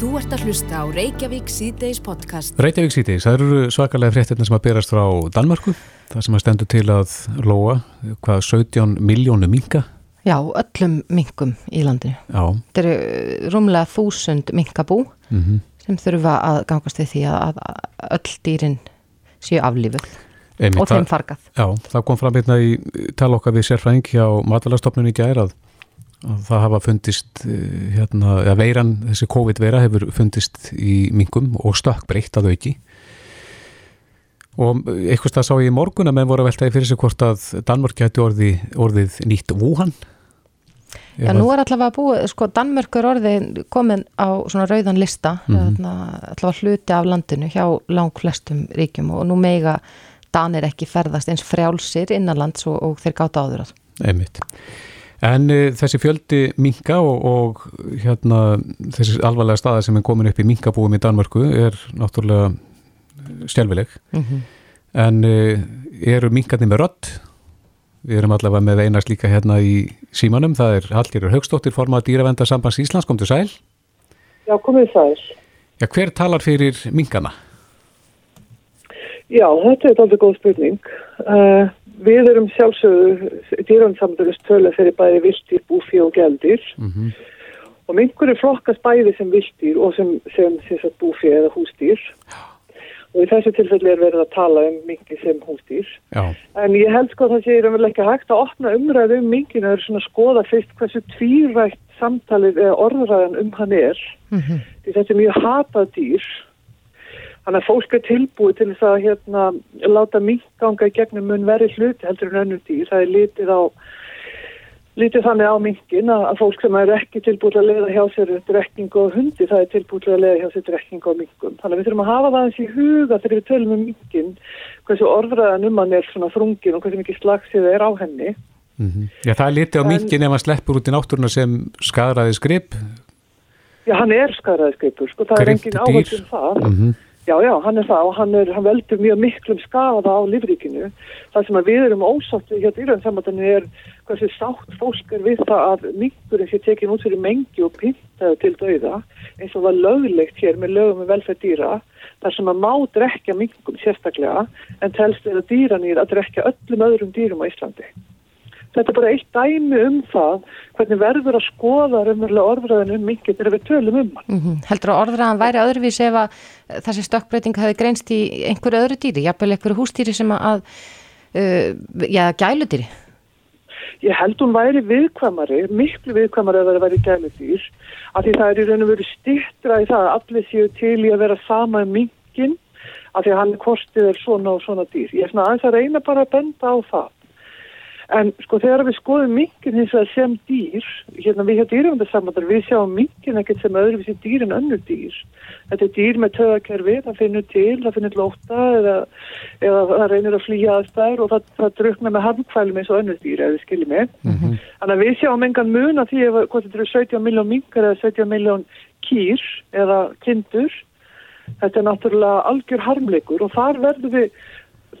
Þú ert að hlusta á Reykjavík síðdeis podcast. Reykjavík síðdeis, það eru svakalega fréttina sem að berast frá Danmarku. Það sem að stendur til að loa hvað 17 miljónu minka. Já, öllum minkum í landinu. Já. Þetta eru rúmlega þúsund minkabú Mm -hmm. sem þurfa að gangast við því að, að öll dýrin séu aflífuð Einmitt, og þeim það, fargað. já, það kom fram hérna í tala okkar við sérfræðing hjá matalastofnun í gær að, að það hafa fundist eh, hérna, að veiran, þessi COVID-veira hefur fundist í minkum og stökkbreytt að auki og eitthvað stað sá ég í morgun að menn voru að veltaði fyrir sig hvort að Danmörk gæti orði, orðið nýtt Wuhan Já, nú er allavega búið, sko, Danmörkur orðið komin á svona rauðan lista, mm. -hmm. allavega hluti af landinu hjá lang flestum ríkjum og nú meiga Danir ekki ferðast eins frjálsir innanlands og, og þeir gáta áður að. Einmitt. En uh, þessi fjöldi minka og, og hérna, þessi alvarlega staða sem er komin upp í minkabúum í Danmörku er náttúrulega stjálfileg. Mm -hmm. En uh, eru minkarnir með rödd? Við erum allavega með einast líka hérna í símanum. Það er Hallgerður Haugstóttir, formað dýravenda sambands Íslands, kom til sæl. Já, komið sæl. Já, hver talar fyrir minkana? Já, þetta er alveg góð spurning. Uh, við erum sjálfsögðu dýransamdurist tölu fyrir bæði viltýr, búfi og geldir Mm -hmm. og minkur er flokkast bæði sem viltýr og sem, sem, sem, sem búfi eða hústýr og í þessu tilfelli er verið að tala um minki sem hústýr. Já, En ég held sko að það sé raunverulega ekki hægt að opna umræðu um minkinu og svona skoða fyrst hversu tvírætt samtalið eða orðræðan um hann er. Mm -hmm. Því þetta er mjög hatað dýr. Þannig að fólk er tilbúið til þess að hérna, láta mink ganga í gegnum mun verið hluti heldur en önnur dýr. Það er litið á lítið þannig á minkin að, fólk sem er ekki tilbúið að leiða hjá sér drekking og hundi, það er tilbúið að leiða hjá sér drekking og minkum. Þannig að við þurfum að hafa það eins í huga þegar við tölum um minkin, hversu orðræðan um hann er svona þrungin og hversu mikið slagsið er á henni. mm Já það er litið á En- minkin ef hann sleppur út í náttúruna sem skadræði skripp. Já, hann er skaraðisgripur, sko, það er Grimmt engin dýr. áhætt um það. Mm -hmm. Já, já, hann er það og hann, er, hann veldur mjög miklum skafa á lífríkinu. Það sem við erum ósátt hjá dýröðinsamöndinu er hversu sátt fólk er við það að minkurinn sé tekin út fyrir mengi og pyntaðu til dauða eins og var löglegt hér með lögum með velferð dýra þar sem að má drekja minkum sérstaklega en telst við að dýranýr að drekja öllum öðrum dýrum á Íslandi. Þetta er bara eitt dæmi um það hvernig verður að skoða raunverulega orðræðin um minkin þegar við tölum um hann. Mm Heldur að orðraðan væri öðruvísi ef að þessi stökkbreyting hefði greinst í einhverju öðru dýri, jafnvel einhverju hústýri sem að, uh, já, gæludýri? Ég held hún væri viðkvæmari, miklu viðkvæmari að það væri gæludýr, af því það er í raun og veru stittra í það að allir séu til í að vera sama um minkin, af því að hann kostið er svona og svona dýr. Ég er svona aðeins að reyna bara að benda á það. En sko þegar við skoðum minkin hins vegar sem dýr, hérna við hjá dýrjumöndarsamandar, við sjáum minkin ekkert sem öðruvísi dýr en önnur dýr. Þetta er dýr með töðakerfi, það finnur til, það finnur lóta eða, eða það reynir að flýja aðstæður og það, það drukna með handkvælum eins og önnur dýr, ef við skiljum með. Þannig að við sjáum engan mun að því ef þetta eru 17 miljón minkar eða 17 miljón kýr eða kindur. Þetta er náttúrulega algjör harmleikur og þar verður við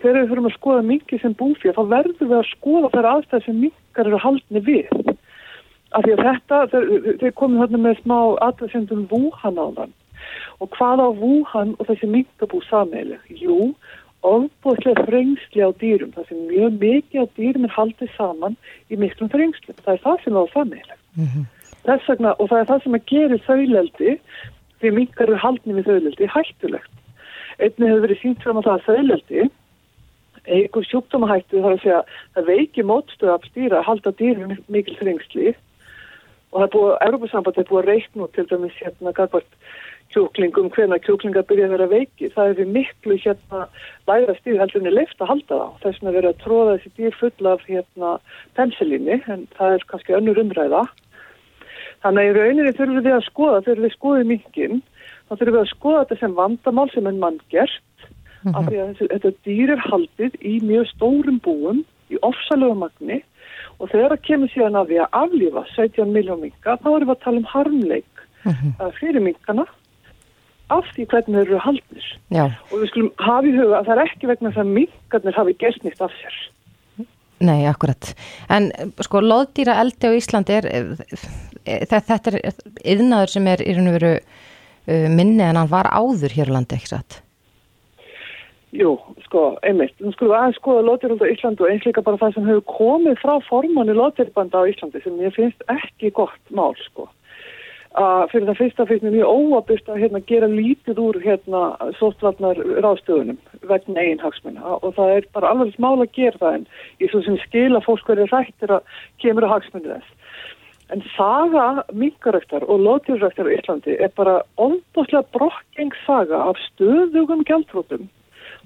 þegar við fyrir að skoða minki sem búfið þá verður við að skoða þær aðstæð sem minkar eru haldni við. Af því að þetta, þeir, þeir komið þarna með smá aðvæðsendum Wuhan á þann og hvað á Wuhan og þessi minkabú sameileg? Jú, ofbúðslega frengsli á dýrum. Það sem mjög mikið á dýrum er haldið saman í miklum frengsli það er það sem á sameileg Mm þess vegna, og það er það sem að gera þauleldi því minkar eru haldni við þauleldi hættulegt. Einnig hefur verið sínt fram á það að þauleldi einhver sjúkdómahættu þar að segja það veiki mótstöð að stýra að halda dýrum mikil þrengsli. Og það er búið, Európa-samband er búið að reikna út til dæmis hérna gafart kjúklingum, hvena kjúklingar byrja að vera veiki það er við miklu hérna læra stýr heldur en er leift að halda það þess að vera að tróða þessi dýr fulla af hérna pensilinni en það er kannski önnur umræða. Þannig að í rauninni þurfum við að skoða þegar við skoðum minkin þá þurfum við að skoða þetta sem vandamál sem er manngert af því að þessi, þetta dýr er haldið í mjög stórum búum í ofsalögu magni. Og þegar það kemur síðan að því að aflífa 17 miljón minka þá erum við að tala um harmleik uh, fyrir minkana af því hvernig þeir eru haldnir. Já, og við skulum hafa í huga að það er ekki vegna þess að minkarnir hafi gert nýtt af sér. Nei, akkurat. En sko, loðdýra eldi á Íslandi er, eh, þetta er yðnaður sem er í raun og veru uh, minni en hann var áður hér á landi, ekki satt? Jú, sko, einmitt. Nú skulum við aðeins skoða Lótirhald á Íslandi og eins líka bara það sem hefur komið frá formanni Lótirbanda á Íslandi sem ég finnst ekki gott mál, sko. Uh, fyrir það fyrsta finnst mér mjög óabist að hérna, gera lítið úr hérna, sóttvarnar ráðstöðunum vegna einn hagsmunna og það er bara alveg smál að gera það en ég svo sem skila fólk hverju rættir að kemur að hagsmunni þess. En saga minkaræktar og lótirræktar á Íslandi er bara ofbúslega brokkeng saga af stöðugum gjaldrótum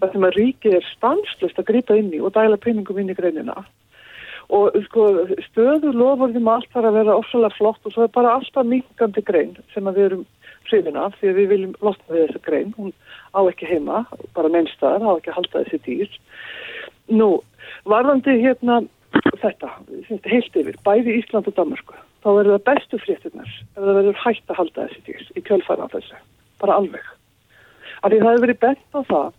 þar sem að ríkið er stanslust að gripa inn í og dæla peningum inn í greinina. Og sko stöður lofurðum allt þarf að vera ofsalega flott og svo er bara alltaf minkandi grein sem við erum hrifin af því að við viljum losna við þessa grein. Hún á ekki heima, bara neinstaðar á ekki að halda þessi dýr. Nú, varðandi hérna þetta, heilt yfir, bæði Ísland og Danmarku, þá verður það bestu fréttinnar ef það verður hægt að halda þessi dýr í kjölfæra af þessu, bara alveg. Af því það hefur verið bent á það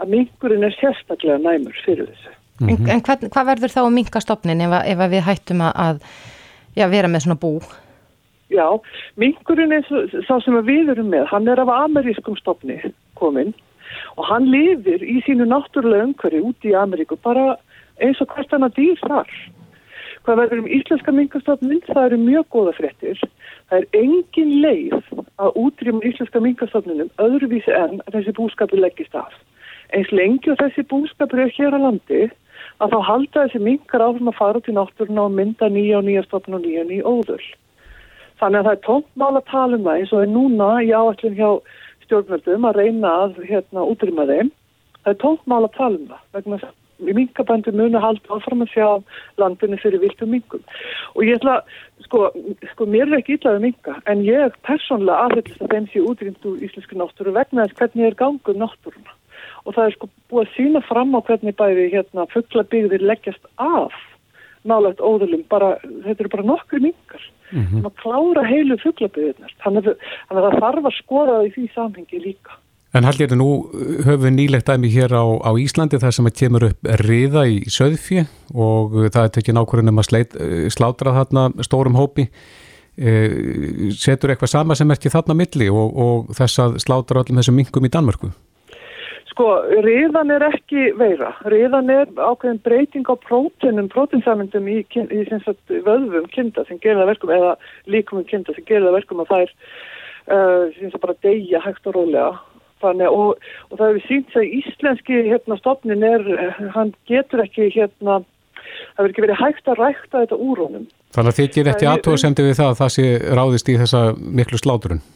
að minkurinn er sérstaklega næmur fyrir þessu. Mm -hmm. En, en hvað, hvað verður þá að minka stopnin ef, ef við hættum að já, vera með svona bú? Já, minkurinn er svo sem við erum með, hann er af amerískum stopni kominn og hann lifir í sínu náttúrulega umhverju úti í Ameríku bara eins og hvert hann að dýr þar. Hvað verður um íslenska minkastofnin? Það eru mjög góða frettir. Það er engin leið að útrýma íslenska minkastofninum öðruvísi en þessi búskapi leggist af eins lengi og þessi búskapur er hér á landi að þá halda þessi minkar áfram að fara til náttúruna og mynda nýja og nýja stofn og nýja og nýja óður. Þannig að það er tóntmál að tala um það eins og er núna í áallin hjá stjórnvöldum að reyna að hérna útrýma þeim. Það er tóntmál að tala um það vegna þess að minkabændu muni halda áfram að sjá landinu fyrir viltum minkum. Og ég ætla, sko, sko mér er ekki ítlaðið minka en ég persónlega aðhyllist að þeim sé útrýmd úr íslensku náttúru vegna þess hvernig er ganguð náttúruna og það er sko búið að sína fram á hvernig bæði hérna fugglabíðir leggjast af nálægt óðurlum, bara, þetta eru bara nokkur mingar, mm -hmm. að klára heilu fugglabíðirnar, þannig að það þarf að skoða í því samhengi líka. En haldir þetta nú höfum við nýlegt dæmi hér á, á Íslandi þar sem að kemur upp riða í söðfjö og það er tekið nákvæmlega um að sleit, slátra þarna stórum hópi. E, setur eitthvað sama sem er ekki þarna milli og, og þess að slátra öllum þessum mingum í Danmörku? Sko, riðan er ekki veira. Riðan er ákveðin breyting á prótunum, prótinsamendum í, í sagt, vöðvum kinda sem gerir það verkum, eða líkumum kinda sem gerir það verkum að það er uh, bara deyja hægt og rólega. Þannig, og, og það hefur sínt að íslenski hérna, stofnin er, hann getur ekki hérna, það verður ekki verið hægt að rækta þetta úr honum. Þannig að þið gerir eftir aðtóðsemdi við það að það sé ráðist í þessa miklu sláturun?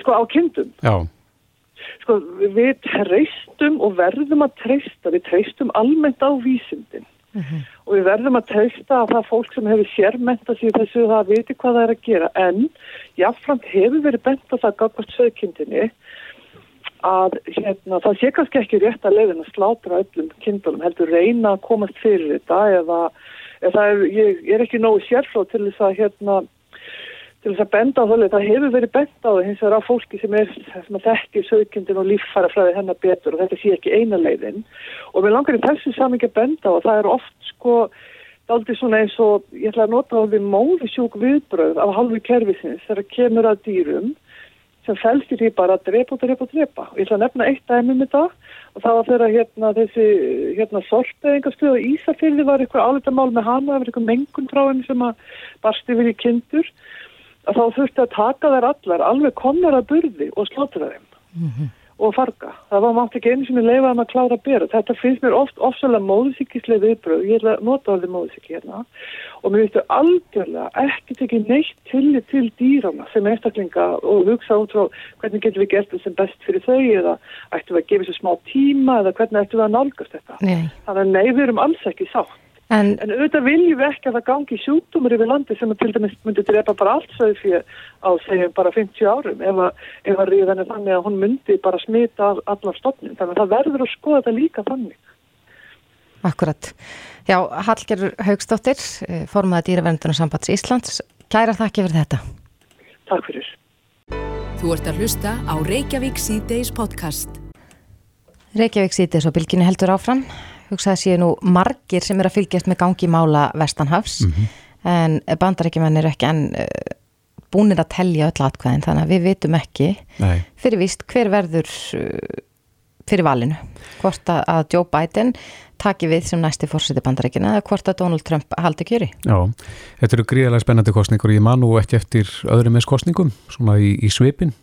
Sko, á kindum? Já. Sko við treystum og verðum að treysta, við treystum almennt á vísindin uh -huh. og við verðum að treysta að það fólk sem hefur sérmenta sér þessu það viti hvað það er að gera en jáfnframt hefur verið bent að það gafast sögkindinni að hérna, það sé kannski ekki rétt að leiðin að slátra öllum kindunum heldur reyna að komast fyrir þetta eða, eða er, ég, ég er ekki nógu sérflóð til þess að hérna til þess að benda á þálega, það hefur verið benda á það hins vegar á fólki sem er sem að þekkir sögkjöndin og líffara fræði hennar betur og þetta sé ekki eina leiðin. Og við langar í þessu samingi að benda á og það er oft sko aldrei svona eins og ég ætla að nota á því móði sjúk viðbröð af halvu kervisins þegar kemur að dýrum sem fælst í því bara að drepa og drepa og drepa. Og ég ætla að nefna eitt dæmi með það og það var þegar hérna þessi hérna sorpeðingarstöð og Ísafyrði var eitthvað álitamál með hana, það var eitthvað mengun frá henni sem að barsti við í kindur að þá þurfti að taka þær allar alveg komnar að burði og slotra þeim mm -hmm. og farga. Það var mátt ekki einu sem ég leifaði að klára að bera. Þetta finnst mér oft ofsalega móðsíkislega viðbröð. Ég ætla að nota alveg móðsíki hérna og mér veistu algjörlega ekki tekið neitt tillit til dýrana sem einstaklinga og hugsa út frá hvernig getum við gert þetta sem best fyrir þau eða ættum við að gefa þessu smá tíma eða hvernig ættum við að nálgast þetta. Nei. Þannig að nei, við erum alls ekki sátt. En, en auðvitað viljum við ekki að það gangi sjúkdómur yfir landi sem til dæmis myndi drepa bara allt sögðu fyrir á segjum bara 50 árum ef að, ef að ríðan er þannig að hún myndi bara smita allar stofnin. Þannig að það verður að skoða þetta líka þannig. Akkurat. Já, Hallgerður Haugstóttir, eh, formaða dýraverndunum sambands Íslands. Kæra þakki fyrir þetta. Takk fyrir. Þú ert að hlusta á Reykjavík C-Days podcast. Reykjavík C-Days og bylginni heldur áfram hugsaði séu nú margir sem er að fylgjast með gangi mála Vestanhafs mm -hmm. en bandarækjumenn er ekki enn uh, búinir að telja öll atkvæðin þannig að við vitum ekki Nei. fyrir víst hver verður uh, fyrir valinu hvort að, að Joe Biden taki við sem næsti fórseti bandarækina eða hvort að Donald Trump haldi kjöri Já, þetta eru gríðarlega spennandi kostningur ég man nú ekki eftir öðrum eins kostningum svona í, í svipin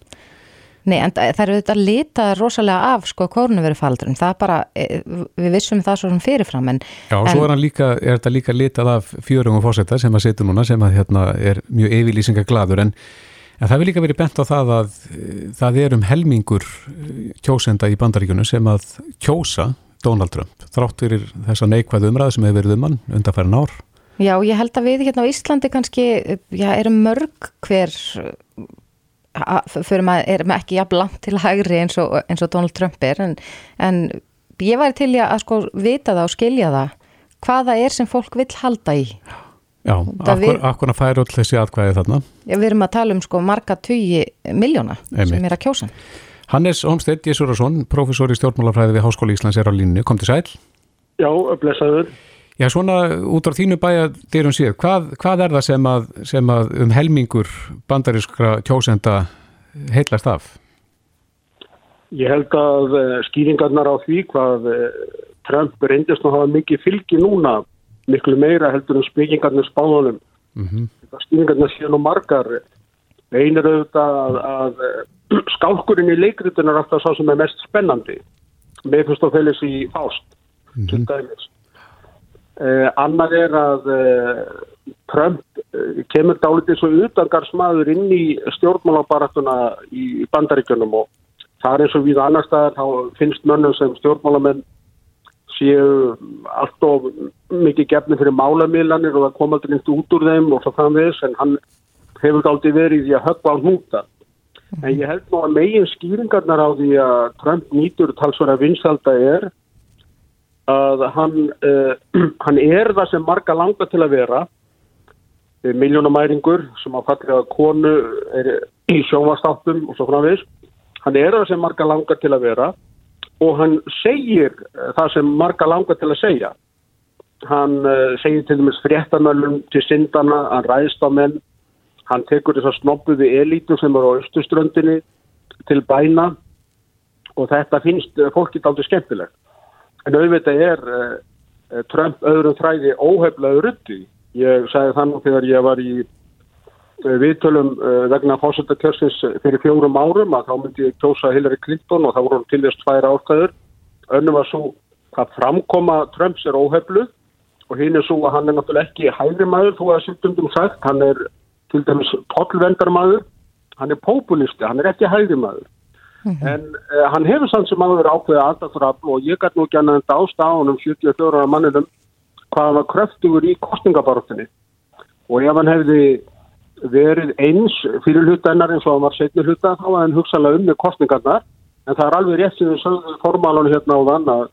Nei, en það eru þetta litað rosalega af sko kórnuveru faldurum, það bara e, við vissum það svo sem fyrirfram en, Já, og svo er, líka, er þetta líka litað af fjörungum fórseta sem að setja núna sem að hérna er mjög yfirlýsingar gladur en, en það vil líka verið bent á það að e, það er um helmingur e, kjósenda í bandaríkunum sem að kjósa Donald Trump þrátt fyrir þessa neikvæðu umræðu sem hefur verið um hann undanfærin ár. Já, ég held að við hérna á Íslandi kannski, já, erum mörg hver fyrir maður erum ekki jafn langt til hægri eins og, eins og Donald Trump er en, en ég væri til að sko vita það og skilja það hvaða er sem fólk vil halda í. Já, akkur að færa öll þessi atkvæði þarna? Já, við erum að tala um sko marga tugi miljóna sem er að kjósa. Hannes Holmstedt Jésúrarsson, professor í stjórnmálafræði við Háskóli Íslands er á línu, kom til sæl. Já, blessaður Já, svona út á þínu bæjadyrum síðan, hvað, hvað er það sem að, sem að um helmingur bandarískra kjósenda heitlast af? Ég held að uh, skýringarnar á því hvað uh, Trump reyndist að hafa mikið fylgi núna, miklu meira heldur um spekingarnir spánunum. Mm -hmm. Skýringarnar séu nú margar. Einir auðvitað að, að uh, skálkurinn í leikritin er alltaf svo sem er mest spennandi. Með fyrst og félix í fást, mm -hmm. til dæmis. Uh, annar er að uh, Trump uh, kemur dálítið svo utangarsmaður inn í stjórnmálabaratuna í bandaríkjunum og það er eins og við annar staðar þá finnst mönnum sem stjórnmálamenn séu allt of mikið gefni fyrir málamilanir og það kom aldrei nýtt út úr þeim og svo framvegis en hann hefur dálítið verið í að höfða á hnúta. En ég held nú að megin skýringarnar á því að Trump nýtur talsvara vinsalda er að hann, uh, hann er það sem marga langa til að vera. Miljónamæringur sem að fallið að konu er í sjónvastáttum og svo framvegis. Hann er það sem marga langa til að vera og hann segir það sem marga langa til að segja. Hann uh, segir til dæmis fréttamöllum til syndana, hann ræðst á menn hann tekur þess að snoppuði elítum sem eru á östuströndinni til bæna og þetta finnst fólkið aldrei skemmtilegt En auðvitað er uh, Trump öðrum þræði óheflaður rutti. Ég sagði þannig þegar ég var í uh, viðtölum vegna fósættakjörsins fyrir fjórum árum að þá myndi ég kjósa Hillary Clinton og þá voru til þess tvær ástæður. Önnum var svo hvað framkoma Trumps er óheflu og hinn er svo að hann er náttúrulega ekki hægri maður þó að sýttundum sagt. Hann er til dæmis tollvendarmaður, hann er populisti, hann er ekki hægri maður. Mm -hmm. En uh, hann hefur sann sem vera ákveðið aðdætturafl og ég gæti nú ekki annað en dást á hann um 74 manninum hvað hann var kröftugur í kostningabaróttinni. Og ef hann hefði verið eins fyrir hlutennar eins og hann var setni hluta þá var hann hugsalega um með kostningarnar en það er alveg rétt sem við sögum formálunum hérna á þann að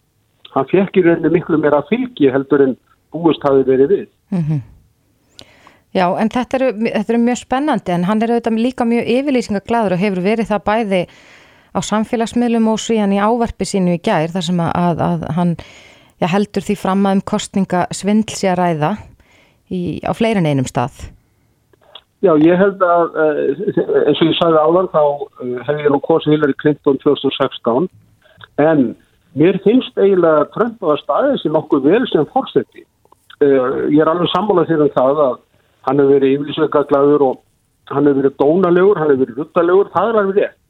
hann fekk í reyni miklu meira fylgi heldur en búist hafi verið við. Mm -hmm. Já, en þetta eru, þetta eru mjög spennandi en hann er auðvitað líka mjög yfirlýsingaglaður og hefur verið það bæði á samfélagsmiðlum og síðan í ávarpi sínu í gær þar sem að, að, hann já, heldur því fram að um kostninga svindl sé að ræða í, á fleirin einum stað. Já, ég held að eins og ég sagði áðan þá hef ég nú kosið Hillary Clinton 2016 en mér finnst eiginlega Trump að staðið sér nokkuð vel sem fórseti. Ég er alveg sammálað fyrir það að hann hefur verið yfirlýsleika glæður og hann hefur verið dónalegur, hann hefur verið ruttalegur, það er alveg rétt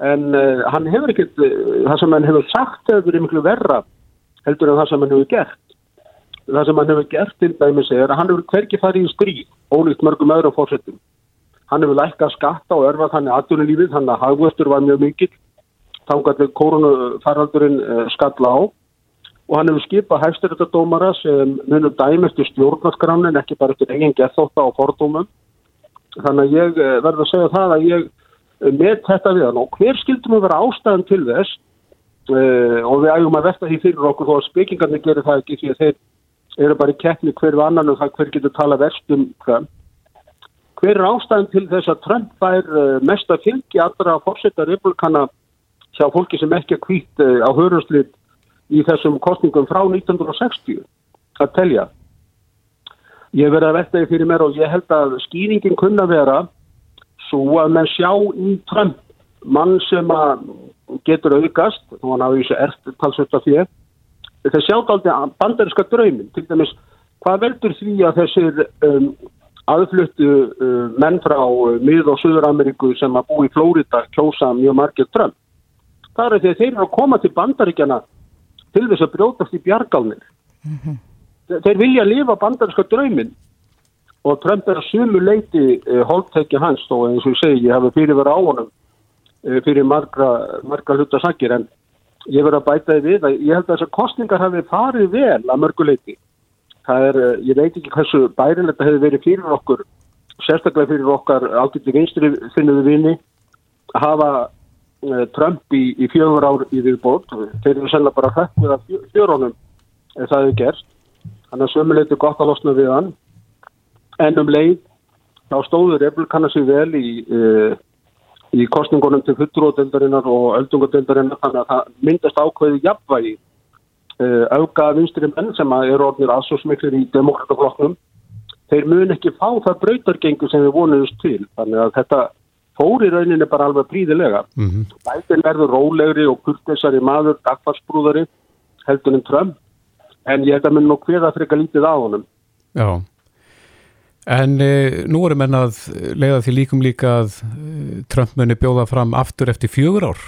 en uh, hann hefur ekkert, uh, það sem hann hefur sagt hefur verið miklu verra heldur en það sem hann hefur gert. Það sem hann hefur gert til dæmis er að hann hefur hverki farið í stríð, ólíkt mörgum öðrum fórsettum. Hann hefur lækkað skatta og örfað hann í aðdunulífið, hann að hagvöstur var mjög mikill, þannig koronafaraldurinn uh, skalla á og hann hefur skipað hægstyrðardómara sem munum dæmestu stjórnarskramnin, ekki bara eftir eigin gethóta og fordómum. Þannig að ég verður að segja það að ég með þetta við hann. Og hver skildum við vera ástæðan til þess uh, og við ægum að versta því fyrir okkur þó að spekingarnir gerir það ekki því að þeir eru bara í keppni hverju annan og um það hver getur tala verst um hvað hver er ástæðan til þess að Trump fær uh, mesta fylgi allra að fórsetta republikana hjá fólki sem ekki er kvít uh, á hörunslið í þessum kostningum frá 1960 að telja. Ég verði að versta því fyrir mér og ég held að skýringin kunna vera svo að menn sjá í Trump mann sem að getur aukast, þá hann hafi þessu erft talsvölda fyrir, þeir sjá aldrei bandariska draumin, til dæmis hvað veldur því að þessir um, aðfluttu uh, menn frá uh, Mið- og Suður-Ameríku sem að bú í Flórida kjósa mjög margir Trump. Það er því að þeir eru að koma til bandaríkjana til þess að brjótast í bjargálnir. Mm -hmm. Þeir vilja lifa bandariska draumin og Trump er að sumu leiti uh, holdtekja hans og eins og ég segi, ég hafi fyrir verið á honum uh, fyrir margra, margra hlutasakir en ég verið að bæta því við að ég held að þessar kostningar hafi farið vel að mörguleiti það er, eh, ég veit ekki hversu bærilegt það hefur verið fyrir okkur sérstaklega fyrir okkar ágætti vinstri finnuðu vini að hafa uh, Trump í, í fjögur ár í viðbót, þeir eru sennilega bara hægt af fjörónum ef það hefur gerst. Þannig að sömuleitur gott að losna við hann en um leið þá stóður Republikana sig vel í uh, í kostningunum til fulltróðdeldarinnar og öldungadeldarinnar þannig að það myndast ákveði jafnvægi auka vinstri menn sem eru orðinir aðsósmiklir í demokrataflokknum þeir mun ekki fá það brautargengu sem við vonuðumst til þannig að þetta fór í rauninni bara alveg príðilega mm -hmm. bætin verður rólegri og kurtesari maður, dagfarsbrúðari heldur en Trump. En ég held að mun nú hviða frekar lítið á honum. Já En e, nú erum enn að leiða því líkum líka að e, Trump muni bjóða fram aftur eftir fjögur ár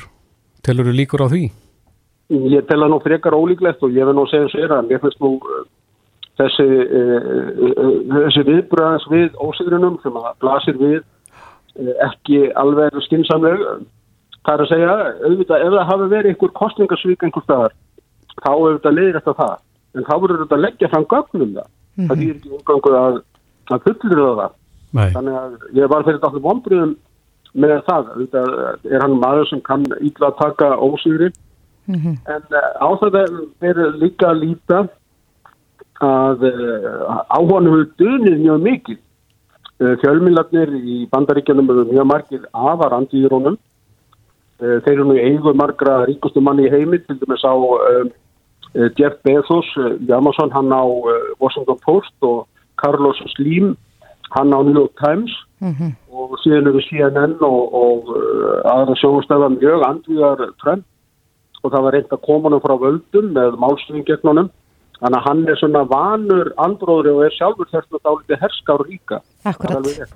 Telur þú líkur á því? Ég tel að nú frekar ólíklegt og ég vil nú segja sér að mér finnst nú uh, þessi, uh, þessi viðbröðans við ósigrunum sem að blasir við ekki alveg skinsamleg. Það er að segja, auðvitað, ef það hafi verið einhver kostningarsvík einhver staðar, þá auðvitað leiðir þetta það. En þá verður þetta að leggja fram gögnum það. Mm -hmm. Það er ekki umganguð að, að fullir það. Nei. Þannig að ég var fyrir þetta allir vonbröðum með það. Auðvitað er hann maður sem kann ítla að taka ósigrið Mm -hmm. En uh, á það verður líka að líta að uh, á honum hefur dunið mjög mikið. Uh, fjölmiðlarnir í bandaríkjanum eru mjög margir afar andýðurónum. Þeir eru nú eigu margra ríkustu manni í heimi, til dæmis á Jeff Bezos í Amazon, hann á Washington Post og Carlos Slim, hann á New York Times mm -hmm. og síðan eru CNN og, og aðra sjónastæða mjög andýðar Trump og það var reynd að koma hann frá völdum með málstöðum gegn honum þannig að hann er svona vanur andróður og er sjálfur þess að dálítið herskár ríka Akkurat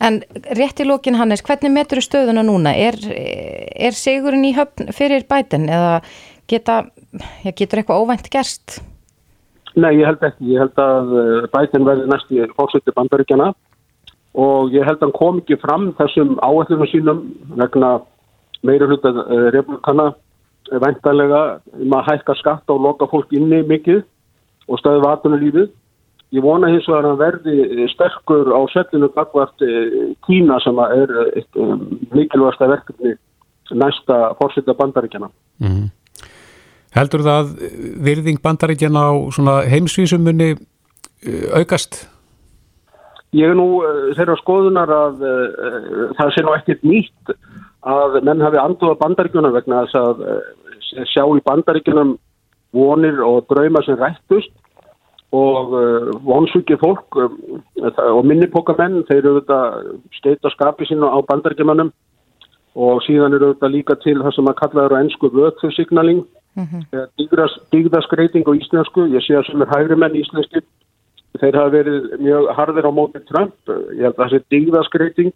En rétt í lókin Hannes, hvernig metur stöðuna núna? Er, er sigurinn í höfn fyrir bætin eða geta, getur eitthvað óvænt gerst? Nei, ég held ekki. Ég held að eh, bætin verði næstu fórsökti bandaríkjana og ég held að hann kom ekki fram þessum áætlunum sínum vegna meira hluta eh, republikana væntalega um að hækka skatt og loka fólk inni mikið og stöðu vatunulífið. Ég vona hins vegar að verði sterkur á sellinu bakvart eh, Kína sem er mikilvægasta verkefni næsta fórsetta bandaríkjana. Mm -hmm. Heldur það virðing bandaríkjana á heimsvísumunni eh, aukast? Ég er nú uh, þeirra skoðunar að uh, það sé nú ekkert nýtt að menn hafi anduða bandaríkjuna vegna þess að sjá í bandaríkunum vonir og drauma sem rættust og vonsvikið fólk og minnipokamenn þeir eru þetta steita skapi sín á bandaríkjumannum og síðan eru þetta líka til það sem að kalla á ennsku vöðfjörsignaling mm -hmm. digðaskreiting á íslensku, ég sé að sem er hægri menn íslensku þeir hafa verið mjög harðir á móti Trump. Ég held að það sé digðaskreiting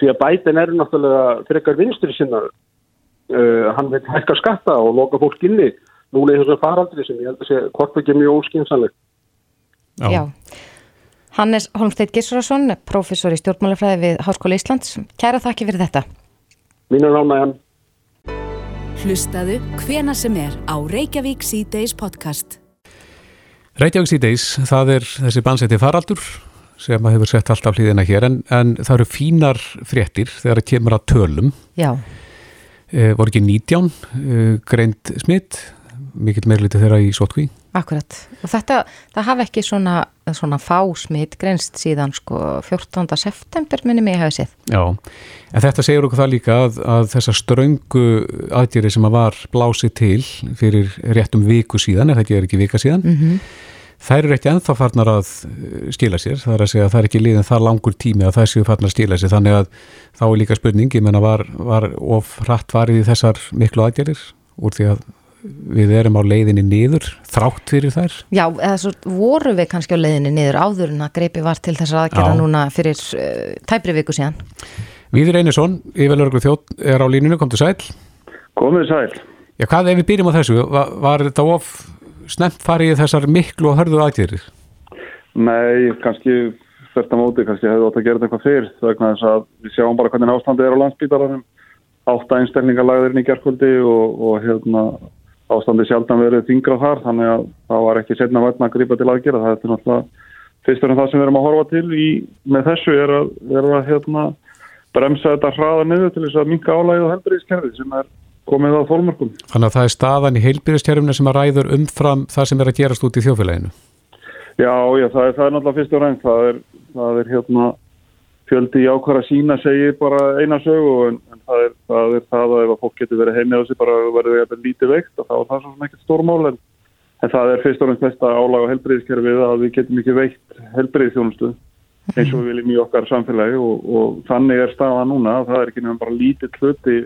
því að bætin er náttúrulega frekar vinstri sinnaður uh, hann vil hækka skatta og loka fólk inni. Núna í þessum faraldri sem ég held að sé hvort ekki mjög óskynnsanleg Já. Já. Hannes Holmsteit Gissurasson, professor í stjórnmálafræði við Háskóla Íslands. Kæra þakki fyrir þetta. Mínu ránaðan Hlustaðu hvena sem er á Reykjavík C-Days podcast. Reykjavík C-Days, það er þessi bansætti faraldur sem að hefur sett alltaf hlýðina hér en, en það eru fínar fréttir þegar það kemur að tölum. Já. E, voru ekki 19 e, greint smitt, mikill meirliti þeirra í sótkví. Akkurat og þetta, það hafi ekki svona, svona fásmitt greinst síðan sko 14. september minni mig hafi séð. Já, en þetta segir okkur það líka að, að þessa ströngu aðdýri sem að var blásið til fyrir réttum viku síðan, ef þetta er ekki vika síðan, mm -hmm. þær eru ekki enþá farnar að skila sér, það er að segja að það er ekki líðin það langur tími að það séu farnar að skila sér þannig að þá er líka spurning ég menna var, var of rætt varið í þessar miklu aðgerir úr því að við erum á leiðinni niður þrátt fyrir þær? Já, eða svo voru við kannski á leiðinni niður áður en að greipi var til þessar aðgerða núna fyrir uh, tæpri viku síðan. Víður Einarsson, yfirlörgur þjótt er á línunu, kom til sæl. Komið sæl. Já, hvað ef við byrjum á þessu? Var, var þetta of snemt farið þessar miklu og hörðu aðgerðir? Nei, kannski þetta móti, kannski hefðu átt að gera þetta eitthvað fyrst vegna þess að við sjáum bara hvernig ástandið er á landsbítalarinn átta einstaklingar lagðirinn í gerðkvöldi og, og hérna ástandi sjaldan verið þingra þar þannig að það var ekki setna verðna að grípa til aðgera það er náttúrulega fyrstur en það sem við erum að horfa til í, með þessu er að, er að hérna, bremsa þetta hraða niður til þess að minka álægið og helbriðiskerfi sem er komið á fólmörkum. Þannig að það er staðan í heilbyrðiskerfinu sem að ræður umfram það sem er að gerast út í þjófélaginu? Já, já, það er, það er náttúrulega fyrst og rænt það er, það er hérna fjöldi í ákvæða sína segir bara eina sögu en, en það, er, það er það að ef að fólk getur verið heimið á sig bara verður það lítið veikt og þá er það svona ekkert stórmál en, en það er fyrst og náttúrulega flesta álag á helbriðiskerfið að við getum ekki veikt helbriðisþjónustu eins og við viljum í okkar samfélagi og, og þannig er staða núna. Það er ekki nefnum bara lítið hluti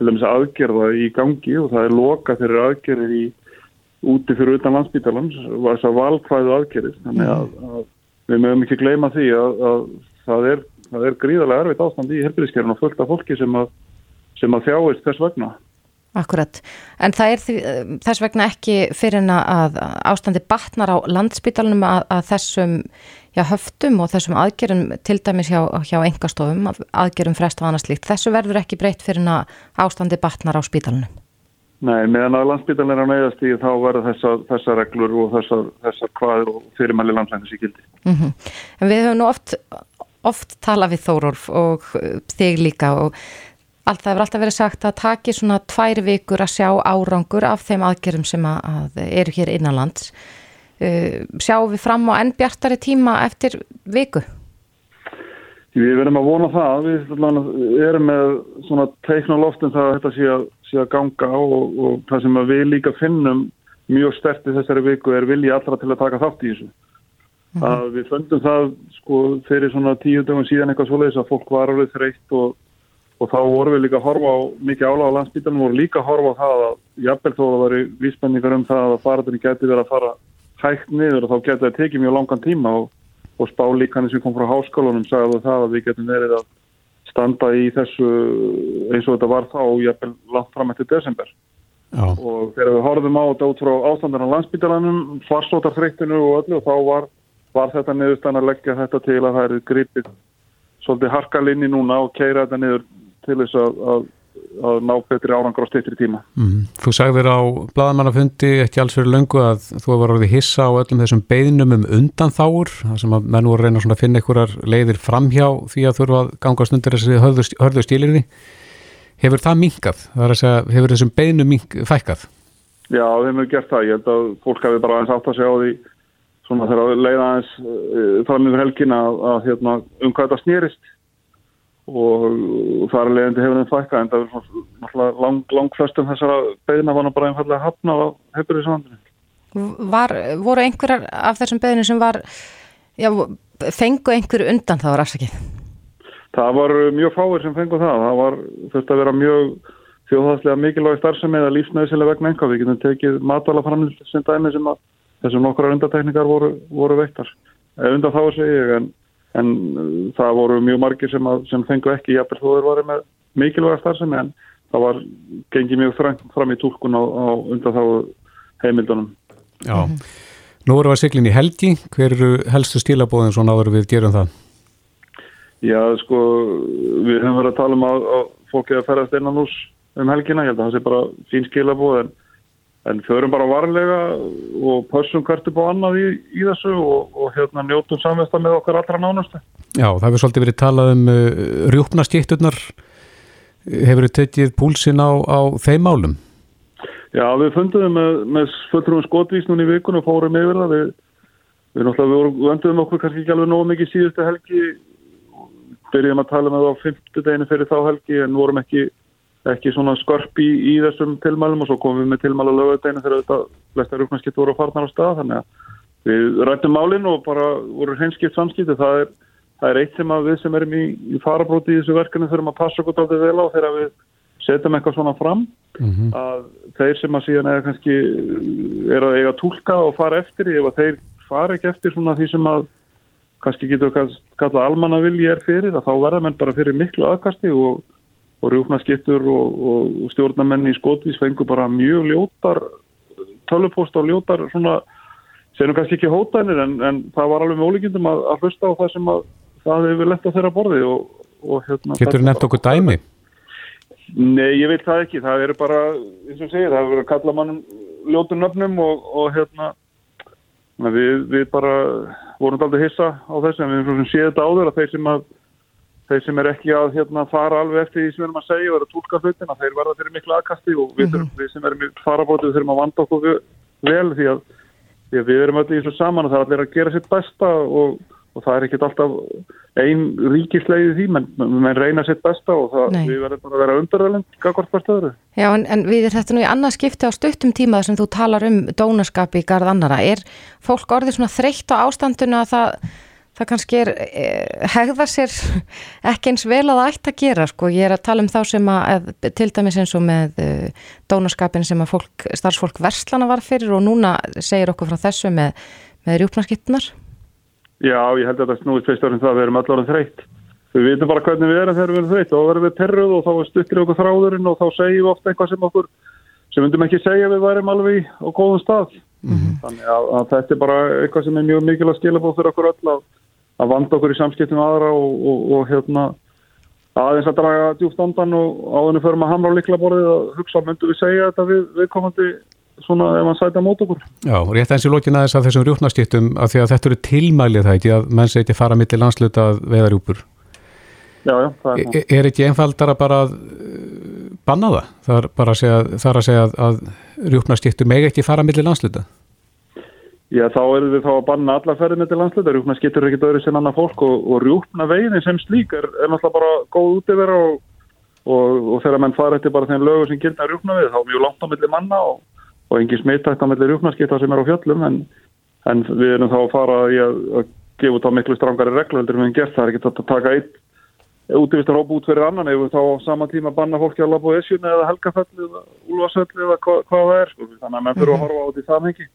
til þess að aðgerða í gangi og það er loka fyrir aðgerðir í úti fyrir utan landsbítalans þess að valkvæðu aðgerðir. Þannig að, að við mögum ekki gleyma því að, að það er það er gríðarlega erfitt ástand í helbriðskerfinu og fullt af fólki sem að, sem að þjáist þess vegna. Akkurat, en það er því, þess vegna ekki fyrir en að ástandi batnar á landsbytalunum að, að þessum já, höftum og þessum aðgerum til dæmis hjá, hjá engastofum, aðgerum frest og annars líkt. Þessu verður ekki breytt fyrir en að ástandi batnar á spítalunum? Nei, meðan að landsbytalun er á neyðast í þá verður þessar þessa reglur og þessar, þessar hvaður og fyrirmæli gildi. Mm -hmm. En við höfum nú oft oft tala við Þórólf og uh, þig líka og allt, það hefur alltaf verið sagt að taki svona tvær vikur að sjá árangur af þeim aðgerðum sem að, að eru hér innanlands. Uh, sjáum við fram á enn bjartari tíma eftir viku? Við verðum að vona það. Við erum með svona teiknoloftin það að þetta sé að, sé að ganga á og, og það sem við líka finnum mjög stertið þessari viku er vilja allra til að taka þátt í þessu. Mm -hmm. að við föndum það sko fyrir svona tíu dögum síðan eitthvað svoleiðis að fólk var alveg þreytt og, og þá vorum við líka að horfa á mikið áláð á landsbytarnum og líka að horfa á það að jafnvel þó að það væri víspenningar um það að faratunni geti verið að fara hægt niður og þá geti það tekið mjög langan tíma og, og spá líka sem kom frá háskólunum sagði það að við getum verið að standa í þessu eins og þetta var þá jafnvel langt fram eftir desember Já. og þegar við horfum á þetta út frá ástandan á landsbytarlanum, farsótarþreytinu og öllu og þá var var þetta niðurstann að leggja þetta til að það er gripið svolítið harkalinni núna og keira þetta niður til þess að, að, að ná betri árangur á steytri tíma. Mm. Þú sagðir á bladamannafundi ekki alls fyrir löngu að þú hefur orðið hissa á öllum þessum beðnum um undanþáur, það sem að menn voru reyna að finna einhverjar leiðir framhjá því að þurfa að gangast undir þessi hörðu stílirði. Hefur það minkað? Það er að segja, hefur þessum beðnum fækkað? Já, við hefum gert það. Ég held að fólk hafi bara aðeins átt að segja á því svona þegar að leiða aðeins uh, fram yfir helgin að, að hérna, um hvað þetta snýrist og, og það er leiðandi hefur þeim fækka en það er svona lang, lang flestum þessara beðina var bara einfallega hafna á hefuriðsvandinu. Var, voru einhverjar af þessum beðinu sem var, já, fengu einhverju undan það var afsakið? Það var mjög fáir sem fengu það. Það var þurft að vera mjög þjóðhastlega mikilvæg starfsemi eða lífsnæðisilega vegna enga. Við getum tekið matalaframlýst sem dæmi sem að þessum nokkra undatekningar voru, voru veittar. Undan þá segi ég en, en uh, það voru mjög margir sem, að, sem fengu ekki jafnveg þó þeir varu með mikilvæga starfsemi en það var gengið mjög fram, fram í tólkun á, á undan þá heimildunum. Já, nú voru við siglin í helgi. Hver eru helstu stílabóðin svona áður við gerum það? Já, sko, við höfum verið að tala um að, að fólki að ferast innan ús um helgina. Ég held að það sé bara fín skilabóð en en förum bara varlega og pössum hvert upp á annað í, í þessu og, og hérna njótum samvesta með okkar allra nánustu. Já, það hefur svolítið verið talað um uh, rjúpnastíkturnar hefur þið tekið púlsin á, á þeim málum? Já, við fundum með, með fulltrúum skotvísnun í vikun og fórum yfir það við, við náttúrulega vöndum okkur kannski ekki alveg nóg mikið síðustu helgi byrjum að tala með það á fymtu deginu fyrir þá helgi en vorum ekki ekki svona skörp í, í þessum tilmælum og svo komum við með tilmæla lögadeginu þegar þetta flesta rúknarskipt voru að farna á stað þannig að við rættum málinn og bara voru hreinskipt samskipti. Það það er eitt sem að við sem erum í, í farabróti í þessu verkefni þurfum að passa okkur aldrei vel á þegar við setjum eitthvað svona fram Mhm. að þeir sem að síðan eða kannski er að eiga tólka og fara eftir ef að þeir fara ekki eftir svona því sem að kannski getur við kalla almanna vilji er fyrir að þá verða menn bara fyrir miklu aðkasti og, og rjúfnaskiptur og, og, stjórnamenn í skotvís fengur bara mjög ljótar tölupóst og ljótar svona segjum kannski ekki hótanir en, en það var alveg með ólíkindum að, að hlusta á það sem að það hefur lett á þeirra borði og, og hérna Getur nefnt okkur dæmi? Nei, ég veit það ekki. Það eru bara, eins og segir, það hefur verið að kalla mannum ljótum nöfnum og, og hérna, na, við, við bara vorum aldrei hissa á þessu en við séð þetta áður að þeir sem að þeir sem er ekki að hérna, fara alveg eftir því sem við erum að segja og eru að tólka hlutin að þeir verða fyrir miklu aðkasti og við, mm -hmm. við sem erum í farabótið þurfum að vanda okkur vel því að, því að við erum öll í þessu saman og það er allir að gera sitt besta og, og það er ekkit alltaf ein ríkislegið því, menn men reyna sitt besta og það, við verðum bara að vera undarðalend gagvart hvert öðru. Já, en, en við þetta nú í annað skipti á stuttum tíma sem þú talar um dónaskap í garð annara. Er fólk orðið svona þreytt á ástandinu að það, það kannski er, eh, hegða sér ekki eins vel að ætti að gera, sko. Ég er að tala um þá sem að, að til dæmis eins og með uh, dónaskapin sem að fólk, starfsfólk verslana var fyrir og núna segir okkur frá þessu með, með rjúpnarskiptunar. Já, ég held að það snúist fyrst orðin það að við erum allar þreytt. Við vitum bara hvernig við erum þegar við erum þreytt og verðum við perruð og þá stuttir okkur þráðurinn og þá segjum við ofta eitthvað sem okkur sem myndum ekki segja að við værim alveg á góðum stað. Þannig að, að þetta er bara eitthvað sem er mjög mikilvægt skilabóð fyrir okkur öll að, að vanda okkur í samskiptum aðra og, og, og hérna aðeins að draga djúft andan og áðunni förum að hamra á liklaborðið að hugsa myndum við segja þetta við, við komandi svona ef hann sæta mót okkur. Já, og rétt eins í lokin aðeins af þessum rjúpnastýttum af því að þetta eru tilmælið það ekki að menn sé ekki fara millir landsluta að veða rjúpur. Já, já, það er Er, er ekki einfaldara bara að uh, banna það? Það er bara að segja, það að, segja að, að rjúpnastýttu meg ekki fara millir landsluta. Já, þá erum við þá að banna alla ferðið með til landsluta. Rjúpna skiptur ekkit öðru sem annað fólk og, og rjúpna veginn sem slík er, er náttúrulega bara góð útivera og, og, og þegar menn fara eftir bara þeim lögur sem gilda rjúpna við, þá er mjög langt á milli manna og, og engin smittætt á milli rjúpna skipta sem er á fjöllum en, en við erum þá að fara í að, að gefa út á miklu strangari reglu heldur en við hefum gert. Það er ekkit að taka eitt útivistar hópa út fyrir annan við þá sama tíma banna fólki að labba á Esjun eða Helgafell eða Úlfarsfell eða hva, hvað það er. Sko. Þannig að menn fyrir að horfa á þetta í samhengi.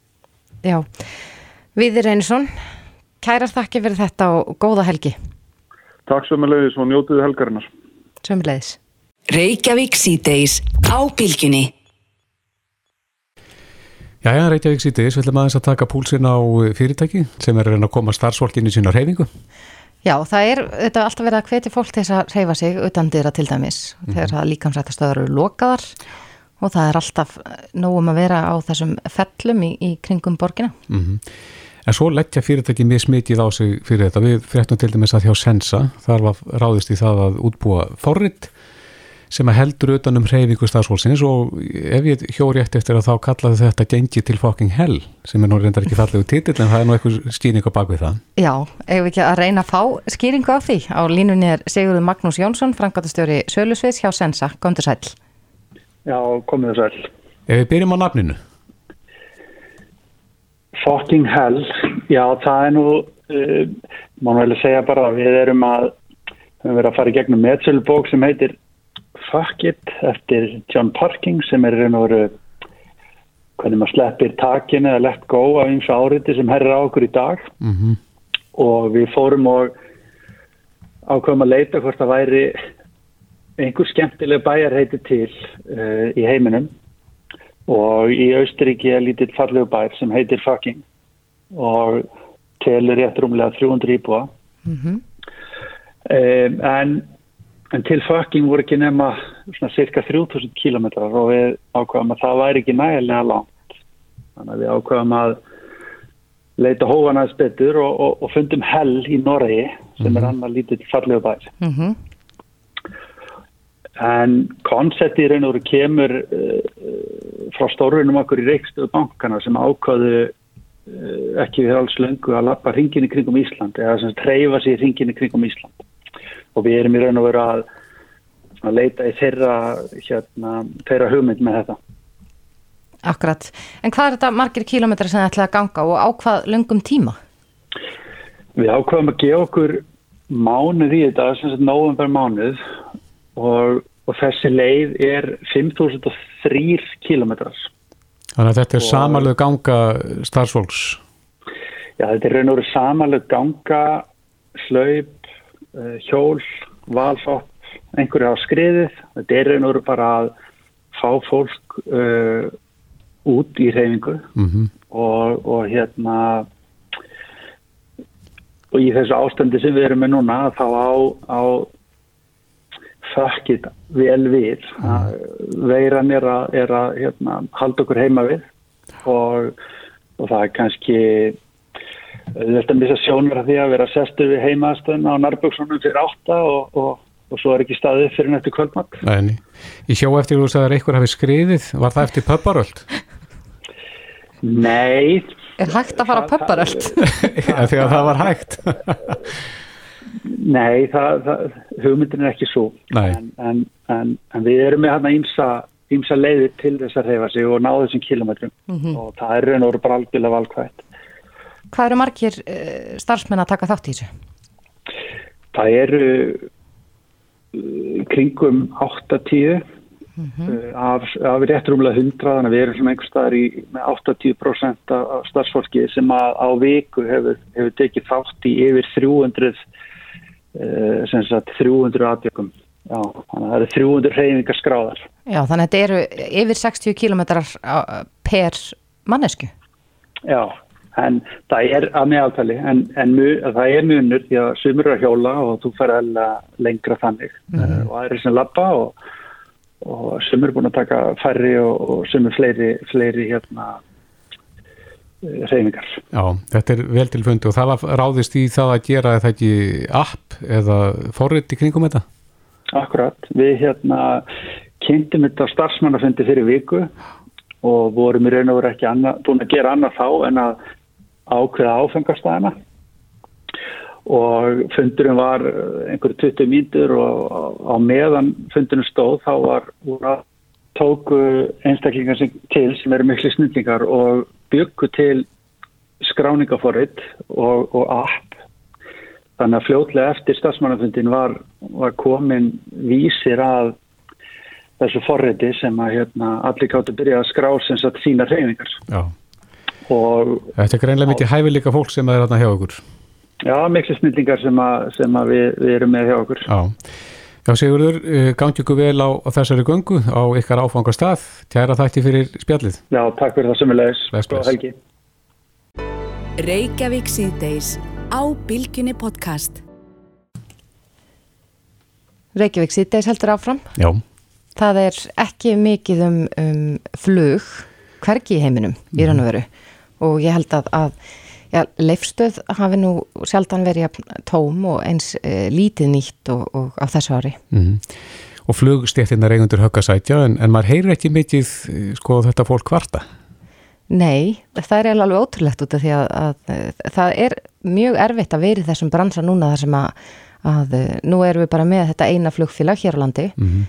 Já, Viðir Einarsson, kærar þakki fyrir þetta og góða helgi. Takk sem leiðis og njótiði helgarinnar. Sömulegis. Reykjavík síðdeis á bylgjunni. Jæja, Reykjavík síðdeis, við ætlum aðeins að taka púlsinn á fyrirtæki sem er að koma starfsfólkinu sína á reyfingu. Já, það er þetta alltaf verið að hvetja fólk til þess að reyfa sig utan dyra til dæmis þegar það líkamsrættastöðar eru lokaðar og það er alltaf nógum að vera á þessum fellum í, í kringum borgina. Mm En svo leggja fyrirtæki mjög smikið á sig fyrir þetta. Við fréttum til dæmis að hjá Sensa, þar var ráðist í það að útbúa forrit sem að heldur utan um reyfingu stafsfólksins og ef ég hjóri eftir eftir að þá kallaði þetta gengi til fucking hell sem er nú reyndar ekki fallegu titill en það er nú eitthvað skýring á bakvið það. Já, ef við ekki að reyna að fá skýringu á því. Á línunni er Sigurður Magnús Jónsson, frangatastjóri Sölusviðs hjá Sensa. Góndur sæl. Já, komið þess að Ef við byrjum á nafninu. Fucking hell, já það er nú, uh, mann vel að segja bara að við erum að, við erum verið að fara í gegnum metsölubók sem heitir Fuck It eftir John Parking sem er raun og veru, hvernig maður sleppir takinu eða let go af eins áriti sem herrir á okkur í dag Mm -hmm. og við fórum og ákveðum að leita hvort það væri einhver skemmtileg bæjar heiti til uh, í heiminum. Og í Austuríki er lítill fallegu bær sem heitir Fucking og telur rétt rúmlega 300 íbúa. Mm -hmm. um, en, en til Fucking voru ekki nema svona cirka 3000 kilometrar og við ákveðum að það væri ekki nægilega langt. Þannig að við ákveðum að leita hófana aðeins betur og, og, og fundum hell í Noregi sem er annar lítill fallegu bær. Mm -hmm. En koncepti í raun og kemur uh, frá stórunum okkur í reikstöðu bankana sem ákvaðu uh, ekki við alls löngu að lappa hringin í kringum Ísland eða sem treyfa sér hringin í kringum Ísland. Og við erum í raun og veru að, að leita í þeirra, hérna, þeirra hugmynd með þetta. Akkurat, en hvað er þetta margir kílometrar sem þið ætlaði að ganga og á hvað löngum tíma? Við ákvaðum að gefa okkur mánuð í þetta, sem sagt november mánuð og, og þessi leið er 5003 kílometrar. Þannig að þetta er samanlega ganga starfsfólks. Já, þetta er raun og veru samanlega ganga, hlaup, eh, hjól, valfopp, einhverju á skriðið. Þetta er raun og veru bara að fá fólk uh, út í reyfingu Mm og, og hérna og í þessu ástandi sem við erum með núna þá á, á þakkið vel við. Að veiran er að, er að hérna, halda okkur heima við. Og, og það er kannski þetta að missa sjónur af því að vera sestu við heimaðstöðun á Narbjörgssonum fyrir átta og, og, og svo er ekki staðið fyrir nættu kvöldmatt Nei, ég sjó eftir þú sagðir eitthvað hafi skriðið, var það eftir pöpparöld? Nei, Er hægt að fara pöpparöld? Þegar það var hægt. Nei, það, það, hugmyndin er ekki svo en, en, en, en við erum með hérna ímsa, ímsa leiðir til þess að reyfa sig og ná þessum kilometrum og það er raun og veru bara algjörlega valkvætt. Hvað eru margir uh, starfsmenn að taka þátt í þessu? Það eru uh, kringum 8-10 uh, af, af rétt rúmlega 100 þannig að við erum einhver staðar í með 80% af, starfsfólki sem að á viku hefur, hefur tekið þátt í yfir 300 uh, sem sagt 300 atjökum. Já, þannig að það eru 300 reyningar skráðar. Já, þannig að þetta eru yfir 60 kilometrar á- per mannesku. Já, en það er að meðaltali, en, en það er munur því að sumur eru að hjóla og þú fer alveg lengra þannig mm og það er sem labba og, og sumur er búin að taka færri og, og sumur fleiri, fleiri hérna reyningar. Já, þetta er vel til fundi og það var ráðist í það að gera þetta ekki app eða forrit í kringum þetta? Akkurat, við hérna kynntum þetta starfsmannafundi fyrir viku og vorum í raun og veru ekki annað, búin að gera annað þá en að ákveða áfengastæðina og fundurinn var eh, einhverju 20 mínútur og á- meðan fundurinn stóð þá var að tóku einstaklingar sem, til sem eru miklu snillingar og byggu til skráningaforrit og, og app þannig að fljótlega eftir stafsmannafundin var, var komin vísir að þessu forriti sem að hérna, allir gáttu byrja að skrá sem sagt sína reyningar Já. og Þetta er greinlega mikið hæfileika fólk sem er þarna hjá okkur. já, miklu snillingar sem að, sem að við, við erum með hjá okkur Já. Já, Sigurður, eh, gangi ykkur vel á, á þessari göngu á ykkar áfangastað. Kæra þætti fyrir spjallið. Já, takk fyrir það sem við leiðis bless. helgi Reykjavík síðdeis á Bilginni podcast. Reykjavík síðdeis heldur áfram. Já. Það er ekki mikið um, um flug hvergi í heiminum í raun og veru og ég held að, að já, leifstöð hafi nú sjaldan verið tóm og eins e, lítið nýtt og, og á þessu ári. Mm. Og flugstéttina reigundur högg að sætja en, en maður heyrir ekki mikið eh, sko þetta fólk kvarta. Nei, það er alveg ótrúlegt út af því að, að, að það er mjög erfitt að vera í þessum bransa núna þar sem að, að eh, nú erum við bara með þetta eina flugfélag hér á landi, Mm.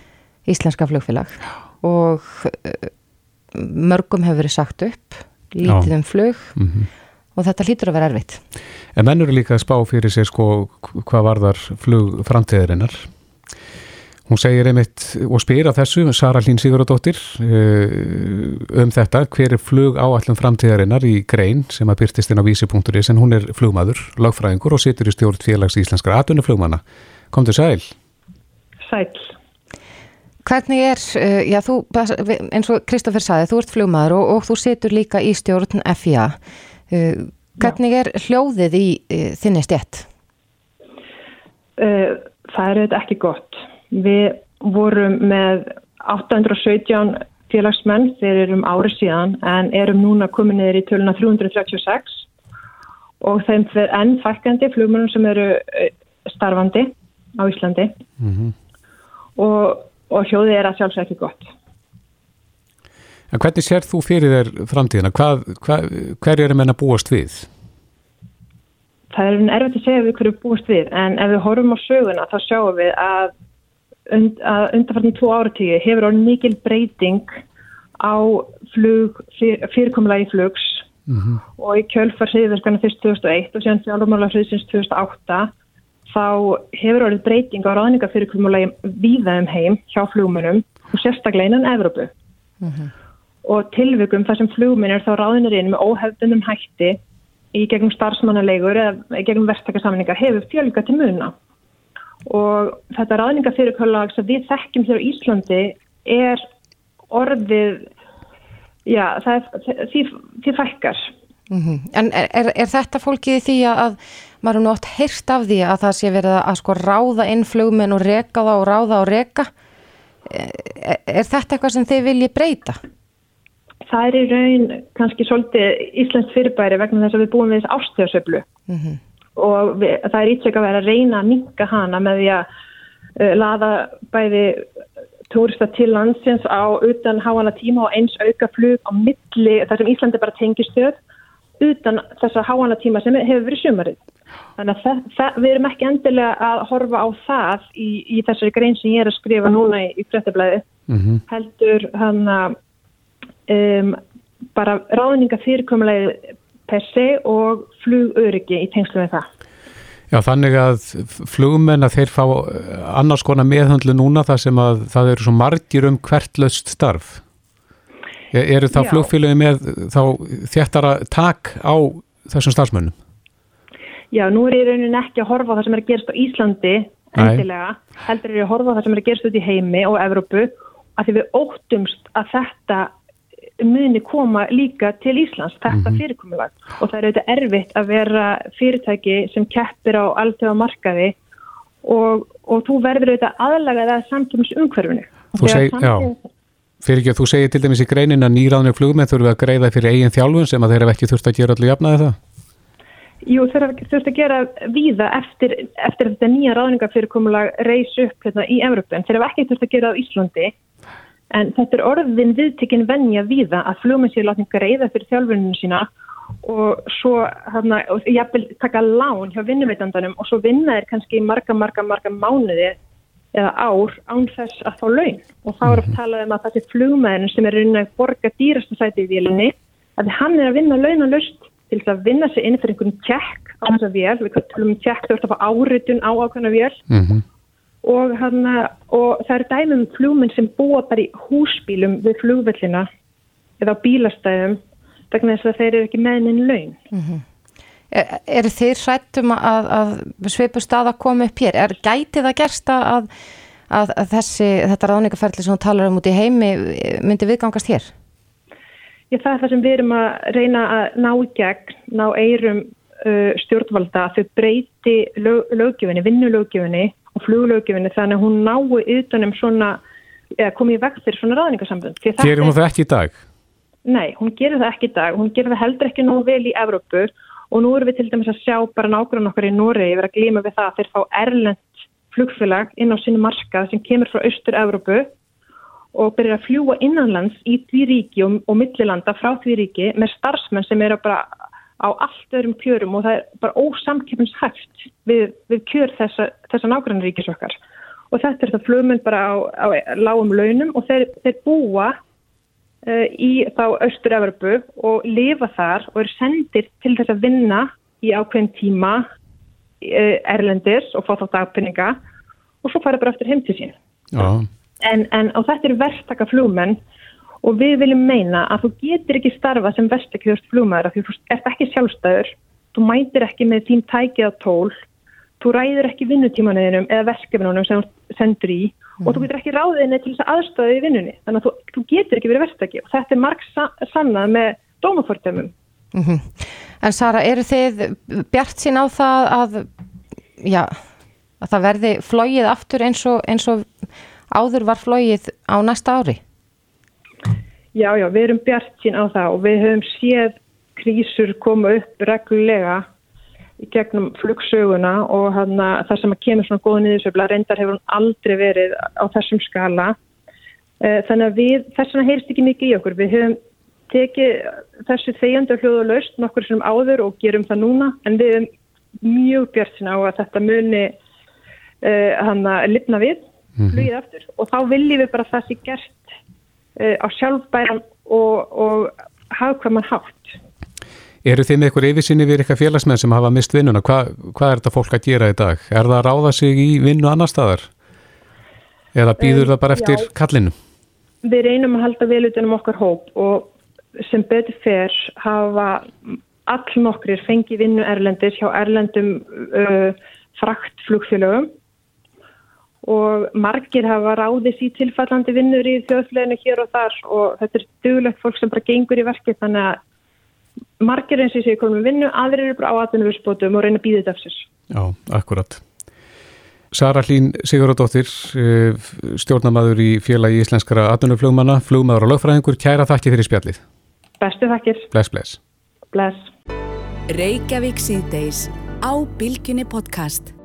íslenska flugfélag og eh, mörgum hefur verið sagt upp, lítið um flug Mm og þetta hlýtur að vera erfitt. En menn eru líka að spá fyrir sér sko hvað varðar flug framtíðarinnar. Hún segir einmitt og spyr að þessu, Sara Hlín Sigurðardóttir, eh, um þetta, hver er flug áallum framtíðarinnar í grein sem að byrtist inn á vísi.is en hún er flugmaður, lagfræðingur og situr í stjórn félags íslenskara atvinnuflugmanna. Komdu sæl. Sæl. Hvernig er, uh, já þú, eins og Kristoffer saði, þú ert flugmaður og, og þú situr líka í stjórn FIA. Uh, hvernig er hljóðið í uh, þinni stjætt? Uh, það er þetta ekki gott. Við vorum með 817 félagsmenn fyrir um ári síðan en erum núna komin niður í töluna 336 og þeim fyrir enn fækandi flugmennum sem eru starfandi á Íslandi Mm og, og hljóðið er að sjálfsög ekki gott. En hvernig sér þú fyrir þér framtíðina? Hvað, hvað, hverju er menn að búast við? Það er erfitt að segja við hverju búist við en ef við horfum á söguna þá sjáum við að, und, að undanfartin tvo áratíu hefur orðin mikil breyting á flug, fyr, fyrirkomulagi flugs Mhm. og í kjölfar hriðverkana fyrst 2001 og síðan fjármála hriðsins 2008 þá hefur orðið breyting á ráðninga fyrirkomulagi víða um heim hjá flugmönum og sérstaklega innan Evrópu og tilvikum þar sem flugminn er þá ráðinir inn með óhefðunum hætti í gegnum starfsmannalegur eða gegnum verktakasamninga hefur fjölga til muna og þetta ráðningafyrirkomulag sem við þekkjum hér á Íslandi er orðið já, það er því, því fækkar Mhm. En er, er, er þetta fólkið því að, að maður er nú oft heyrt af því að það sé verið að, að sko ráða inn flugmenn og reka þá og ráða og reka er, er þetta eitthvað sem þið viljið breyta? Það er í raun kannski svolítið Íslands fyrirbæri vegna þess að við búum við þess ástöðasöflu Mm og við, það er ítrekka að vera að reyna að minka hana með því að uh, laða bæði túrista til landsins á utan háana tíma og eins auka flug á milli þar sem Íslandi bara tengistöð utan þessa háana tíma sem hefur verið sumarið. Þannig að það, það, við erum ekki endilega að horfa á það í, í þessari grein sem ég er að skrifa núna í, í fréttablaði Mhm. heldur hann að um, bara ráðninga fyrirkomulegi per se og flugöryggi í tengslu með það. Já, þannig að flugmenn að þeir fá eh, annars konar meðhöndlu núna þar sem að það eru svo margir um hvert löst starf. E- Eru þá flugfélagi með þá þjættara tak á þessum starfsmönnum? Já, nú er ég raunin ekki að horfa á það sem er að gerast á Íslandi endilega, heldur er ég að horfa á það sem er að gerast út í heimi og Evrópu að því við óttumst að þetta muni koma líka til Íslands, þetta Mhm. fyrirkomulag og það er auðvitað erfitt að vera fyrirtæki sem keppir á alltaf markaði og, og þú verður auðvitað aðlagað að já. Fyrir ekki að þú segir til dæmis í greinin að nýráðnir flugmenn þurfa að greiða fyrir eigin þjálfun sem að þeir hafa ekki þurft að gera allir jafnaði það? Jú, þeir hafa þurft að gera víða eftir, eftir þetta nýja ráðningafyrirkomulag reys upp hérna, í Evrópu en þeir hafa ekki þurft að gera á Íslandi en þetta er orðin viðtekinn venja víða að flugmenn sér látning greiða fyrir þjálfuninu sína og svo hérna, og jafnvel taka lán hjá vinnuveitandanum og svo vinna þeir kannski marga, marga, marga mánuði eða ár án þess að fá laun. Og þá er oft talað um að þessi flugmæðin sem er raunin að borga dýrasta sæti í vélinni að hann er að vinna launalust til þess að vinna sig inn fyrir einhvern tjekk á þessa vél, við tölum um tjekk ert að fá áritun á ákveðna vél. Mm og, hana, og það er dæmum flugmenn sem búa bara í húsbílum við flugvellina eða á bílastæðum vegna þess að þeir eru ekki með neinn laun. Er, eru þið hrættum að, að svipu stað að koma upp hér? Er gæti það gerst að, að, að þessi, þetta ráðningaferli sem þú talar um út í heimi myndi viðgangast hér? Já, það er það sem við erum að reyna að ná í gegn, ná eirum uh, stjórnvalda að þau breyti lög, lögjöfinni, vinnulögjöfinni og fluglögjöfinni þannig að hún nái utanum svona, eða komið í veg fyrir svona ráðningasambund. Því að þetta Gerir hún það ekki í dag? Nei, hún gerir það ekki í dag. Hún gerir það heldur ekki nógu vel í Evrópu og nú erum við til dæmis að sjá bara nákvæmlega okkar í Noregi vera að glíma við það að þeir fá erlend flugfélag inn á sinni markað sem kemur frá austur Evrópu og byrjar að fljúa innanlands í því ríki og, og millilanda frá því ríki með starfsmenn sem eru bara á allt öðrum kjörum og það er bara ósamkeppnishæft við, við kjör þessa, þessa nákvæmlega ríkis okkar. Og þetta er það flugmenn bara á, á lágum launum og þeir, þeir búa uh, í þá Östur-Evropu og lifa þar og eru sendir til þess að vinna í ákveðin tíma uh, erlendis og fá þá dagpenninga og svo fara bara eftir heim til sín. En, en og þetta eru verktaka flugmenn og við viljum meina að þú getur ekki starfa sem verktakjörst flugmaður af því þú ert ekki sjálfstæður, þú mætir ekki með tím tækið á tól, þú ræður ekki vinnutímanuðinum eða verkefnunum sem þú sendur í og þú getur ekki ráðinni til þess að aðstöðu í vinnunni. Þannig að þú, þú getur ekki verið verktaki og þetta er marg sa sannað með dómafórtæmum. Mm En Sara, eru þið bjart sín á það að, já, að það verði flóið aftur eins og, eins og áður var flóið á næsta ári? Já, já, við erum bjart sín á það og við höfum séð krísur koma upp reglulega í gegnum flugsöguna og hana, það sem að kemur svona góða niðursöfla reyndar hefur hún aldrei verið á þessum skala. Eh, Þannig að við, þess vegna heyrst ekki mikið í okkur. Við höfum tekið þessu þegjandi og hljóðu laust nokkur sem áður og gerum það núna en við höfum mjög bjart sín á að þetta muni uh, hann að lifna við flugið aftur og þá viljum við bara að það sé gert á sjálfbæran og, og hafðkvæman hátt. Eru þið með eitthvað yfirsinni við eitthvað félagsmenn sem hafa mist vinnuna? Hva, hvað er þetta fólk að gera í dag? Er það að ráða sig í vinnu annar staðar? Eða býður um, það bara eftir já, kallinu? Við reynum að halda vel utan um okkar hóp og sem betur fer hafa all nokkrir fengi vinnu erlendis hjá erlendum uh, fraktflugfélögum og margir hafa ráðis í tilfallandi vinnur í þjóðfleginu hér og þar og þetta er duglegt fólk sem bara gengur í verkið þannig að margir eins og séu komið vinnu, aðrir eru bara á aðunumvísbótum og reyna að býða þetta af sér. Já, akkurat. Sara Hlín Sigurðardóttir, eh, stjórnamaður í félagi íslenskara aðunumflugmanna, flugmaður og lögfræðingur, kæra þakki fyrir spjallið. Bestu þakkir. Bless, bless. Bless. Reykjavík síðdeis á Bilginni podcast.